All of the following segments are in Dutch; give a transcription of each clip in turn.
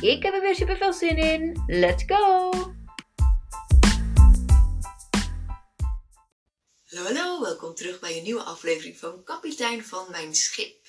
Ik heb er weer super veel zin in. Let's go! Hallo, hallo, welkom terug bij een nieuwe aflevering van Kapitein van Mijn Schip.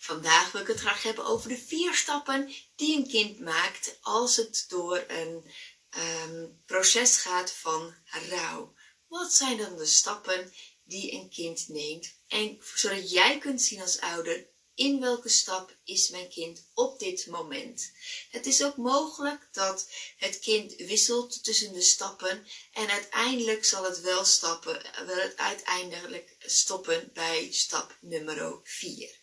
Vandaag wil ik het graag hebben over de vier stappen die een kind maakt als het door een ehm, proces gaat van rouw. Wat zijn dan de stappen die een kind neemt? En zodat jij kunt zien als ouder in welke stap is mijn kind op dit moment. Het is ook mogelijk dat het kind wisselt tussen de stappen en uiteindelijk zal het wel, stappen, wel het uiteindelijk stoppen bij stap nummer 4.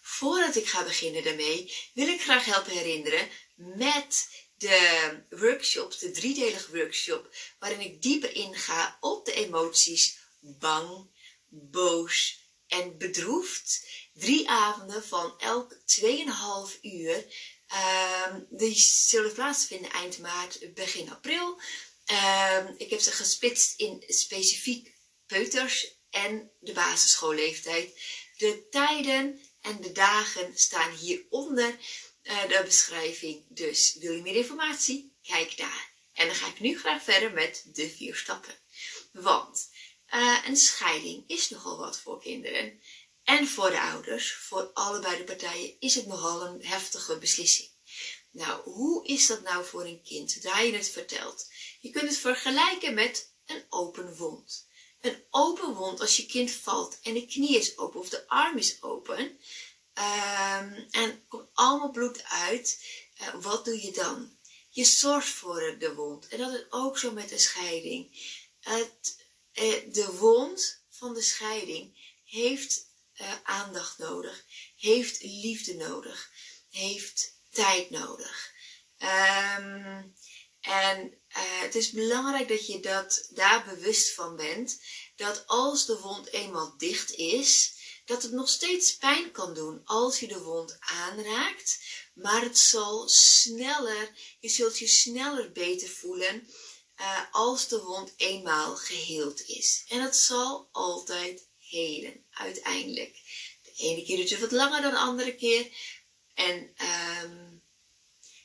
Voordat ik ga beginnen daarmee wil ik graag helpen herinneren met de workshop, de driedelige workshop, waarin ik dieper inga op de emoties bang, boos en bedroefd drie avonden van elk 2,5 uur. Um, die zullen plaatsvinden eind maart, begin april. Um, ik heb ze gespitst in specifiek peuters en de basisschoolleeftijd. De tijden en de dagen staan hieronder uh, de beschrijving. Dus wil je meer informatie? Kijk daar. En dan ga ik nu graag verder met de vier stappen. Want uh, een scheiding is nogal wat voor kinderen. En voor de ouders, voor allebei de partijen, is het nogal een heftige beslissing. Nou, hoe is dat nou voor een kind, zodra je het vertelt? Je kunt het vergelijken met een open wond. Een open wond als je kind valt en de knie is open of de arm is open um, en komt allemaal bloed uit, uh, wat doe je dan? Je zorgt voor de wond. En dat is ook zo met een scheiding. Het, uh, de wond van de scheiding heeft uh, aandacht nodig, heeft liefde nodig, heeft tijd nodig. Um, en uh, het is belangrijk dat je dat daar bewust van bent, dat als de wond eenmaal dicht is, dat het nog steeds pijn kan doen als je de wond aanraakt, maar het zal sneller, je zult je sneller beter voelen uh, als de wond eenmaal geheeld is. En het zal altijd helen, uiteindelijk. De ene keer duurt het wat langer dan de andere keer. En um,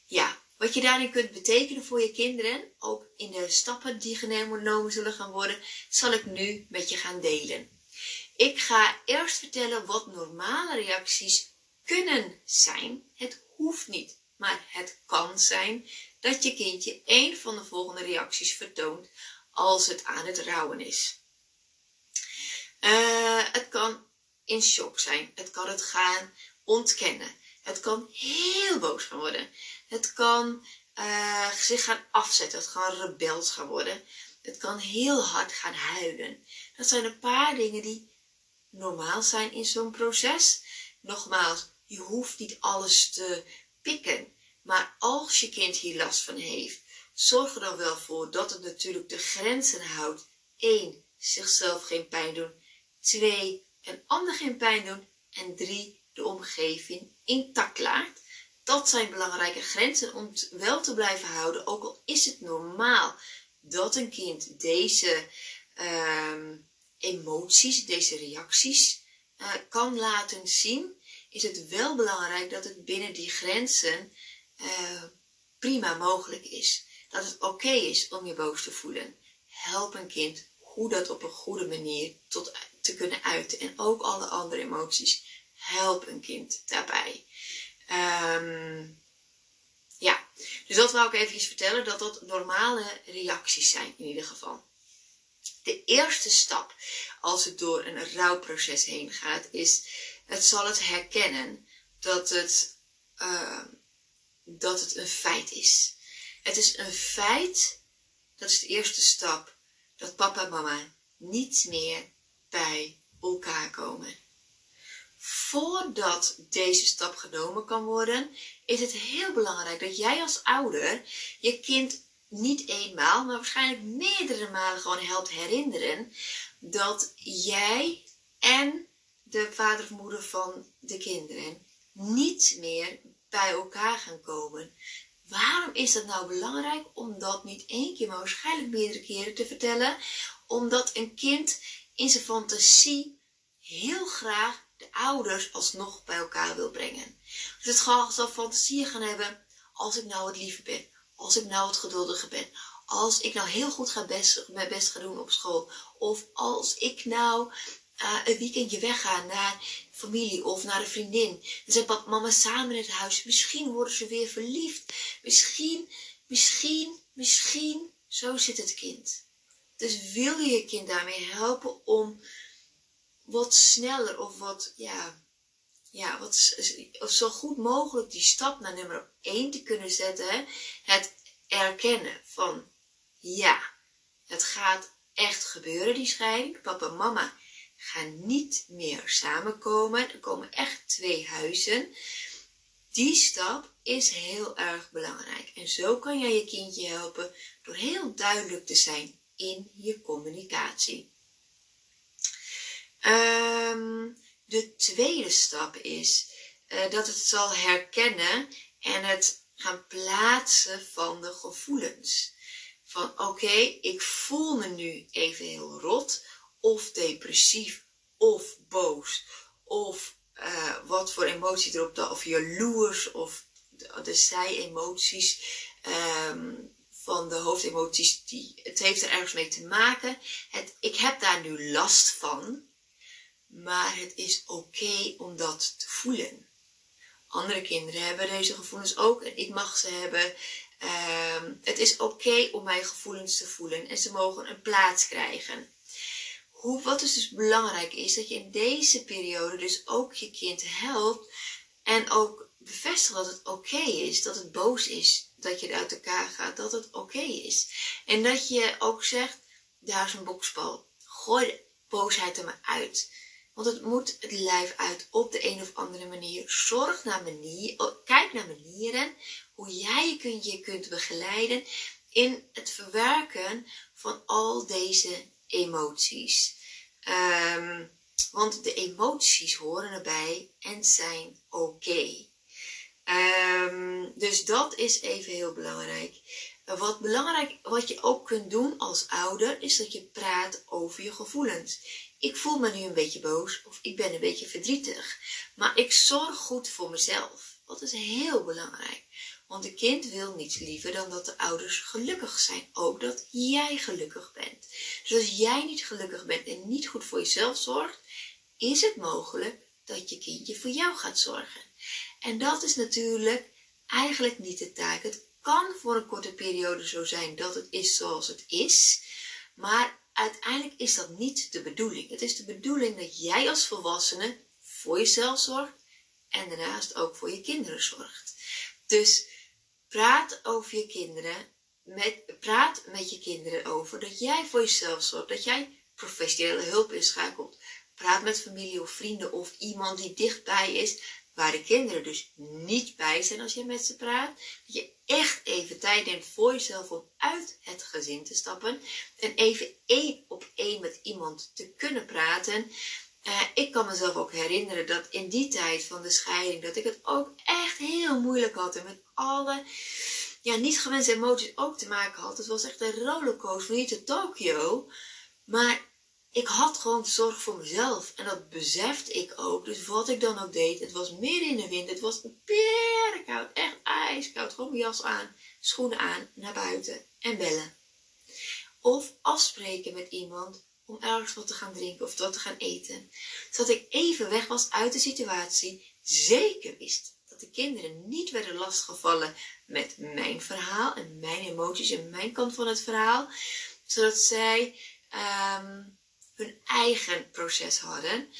ja, wat je daarin kunt betekenen voor je kinderen, ook in de stappen die genomen zullen gaan worden, zal ik nu met je gaan delen. Ik ga eerst vertellen wat normale reacties kunnen zijn. Het hoeft niet, maar het kan zijn dat je kindje een van de volgende reacties vertoont als het aan het rouwen is. Uh, het kan in shock zijn. Het kan het gaan ontkennen. Het kan heel boos gaan worden. Het kan uh, zich gaan afzetten. Het kan rebels gaan worden. Het kan heel hard gaan huilen. Dat zijn een paar dingen die normaal zijn in zo'n proces. Nogmaals, je hoeft niet alles te pikken. Maar als je kind hier last van heeft, zorg er dan wel voor dat het natuurlijk de grenzen houdt. 1. Zichzelf geen pijn doen. 2. Een ander geen pijn doen. En 3. De omgeving intact laat. Dat zijn belangrijke grenzen om wel te blijven houden. Ook al is het normaal dat een kind deze uh, emoties, deze reacties uh, kan laten zien, is het wel belangrijk dat het binnen die grenzen uh, prima mogelijk is. Dat het oké is om je boos te voelen. Help een kind hoe dat op een goede manier tot te kunnen uiten. En ook alle andere emoties. Help een kind daarbij. Um, ja, dus dat wou ik even vertellen, dat dat normale reacties zijn in ieder geval. De eerste stap als het door een rouwproces heen gaat, is het zal het herkennen dat het, uh, dat het een feit is. Het is een feit, dat is de eerste stap, dat papa en mama niet meer bij elkaar komen. voordat deze stap genomen kan worden, is het heel belangrijk dat jij als ouder je kind niet eenmaal, maar waarschijnlijk meerdere malen gewoon helpt herinneren dat jij en de vader of moeder van de kinderen niet meer bij elkaar gaan komen. Waarom is dat nou belangrijk om dat niet één keer, maar waarschijnlijk meerdere keren te vertellen? Omdat een kind in zijn fantasie heel graag de ouders alsnog bij elkaar wil brengen. Dus het gaat zal fantasieën gaan hebben als ik nou het lieve ben, als ik nou het geduldige ben, als ik nou heel goed ga best, mijn best ga doen op school, of als ik nou uh, een weekendje wegga naar familie of naar een vriendin. Dan zijn papa mama samen in het huis. Misschien worden ze weer verliefd. Misschien, misschien, misschien. Zo zit het kind. Dus wil je je kind daarmee helpen om wat sneller of wat, ja, ja, wat, of zo goed mogelijk die stap naar nummer 1 te kunnen zetten. Het erkennen van, ja, het gaat echt gebeuren, die scheiding. Papa en mama gaan niet meer samenkomen. Er komen echt twee huizen. Die stap is heel erg belangrijk. En zo kan jij je kindje helpen door heel duidelijk te zijn in je communicatie. Ehm, de tweede stap is uh, dat het zal herkennen en het gaan plaatsen van de gevoelens. Van oké, ik voel me nu even heel rot of depressief of boos of uh, wat voor emotie erop dat, of jaloers of de, zij-emoties um, van de hoofdemoties, die, het heeft er ergens mee te maken. Het, ik heb daar nu last van, maar het is oké om dat te voelen. Andere kinderen hebben deze gevoelens ook en ik mag ze hebben. Um, het is oké om mijn gevoelens te voelen en ze mogen een plaats krijgen hoe, wat is dus belangrijk is, dat je in deze periode dus ook je kind helpt en ook bevestigt dat het oké is, dat het boos is, dat je uit elkaar gaat, dat het oké is. En dat je ook zegt, daar is een boksbal, gooi de boosheid er maar uit. Want het moet het lijf uit op de een of andere manier. Zorg naar manier, oh, kijk naar manieren hoe jij je kunt, begeleiden in het verwerken van al deze emoties. Um, want de emoties horen erbij en zijn oké. Um, dus dat is even heel belangrijk. Wat belangrijk, wat je ook kunt doen als ouder, is dat je praat over je gevoelens. Ik voel me nu een beetje boos of ik ben een beetje verdrietig. Maar ik zorg goed voor mezelf. Dat is heel belangrijk. Want een kind wil niets liever dan dat de ouders gelukkig zijn. Ook dat jij gelukkig bent. Dus als jij niet gelukkig bent en niet goed voor jezelf zorgt, is het mogelijk dat je kindje voor jou gaat zorgen. En dat is natuurlijk eigenlijk niet de taak. Het kan voor een korte periode zo zijn dat het is zoals het is. Maar uiteindelijk is dat niet de bedoeling. Het is de bedoeling dat jij als volwassene voor jezelf zorgt en daarnaast ook voor je kinderen zorgt. Dus Praat over je kinderen. Met, praat met je kinderen over dat jij voor jezelf zorgt. Dat jij professionele hulp inschakelt. Praat met familie of vrienden of iemand die dichtbij is. Waar de kinderen dus niet bij zijn als je met ze praat. Dat je echt even tijd neemt voor jezelf om uit het gezin te stappen. En even één op één met iemand te kunnen praten. Uh, ik kan mezelf ook herinneren dat in die tijd van de scheiding, dat ik het ook echt heel moeilijk had. En met alle ja, niet gewenste emoties ook te maken had. Het was echt een rollercoaster van hier tot Tokio. Maar ik had gewoon zorg voor mezelf. En dat besefte ik ook. Dus wat ik dan ook deed, het was midden in de wind. Het was koud, echt ijskoud. Gewoon mijn jas aan, schoenen aan, naar buiten en bellen. Of afspreken met iemand om ergens wat te gaan drinken of wat te gaan eten. Zodat ik even weg was uit de situatie, zeker wist dat de kinderen niet werden lastgevallen met mijn verhaal en mijn emoties en mijn kant van het verhaal. Zodat zij um, hun eigen proces hadden.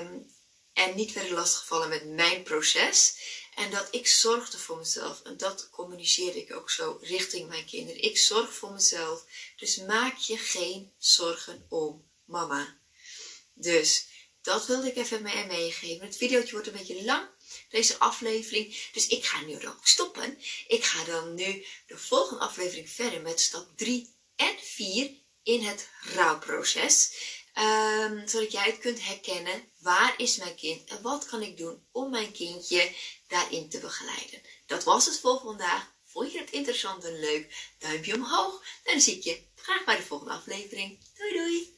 Um, en niet werden lastgevallen met mijn proces. En dat ik zorgde voor mezelf. En dat communiceerde ik ook zo richting mijn kinderen. Ik zorg voor mezelf. Dus maak je geen zorgen om mama. Dus dat wilde ik even mee meegeven. Het videootje wordt een beetje lang, deze aflevering. Dus ik ga nu ook stoppen. Ik ga dan nu de volgende aflevering verder met stap 3 en 4 in het rouwproces. Um, zodat jij het kunt herkennen. Waar is mijn kind en wat kan ik doen om mijn kindje daarin te begeleiden? Dat was het voor vandaag. Vond je het interessant en leuk? Duimpje omhoog. Dan zie ik je graag bij de volgende aflevering. Doei doei!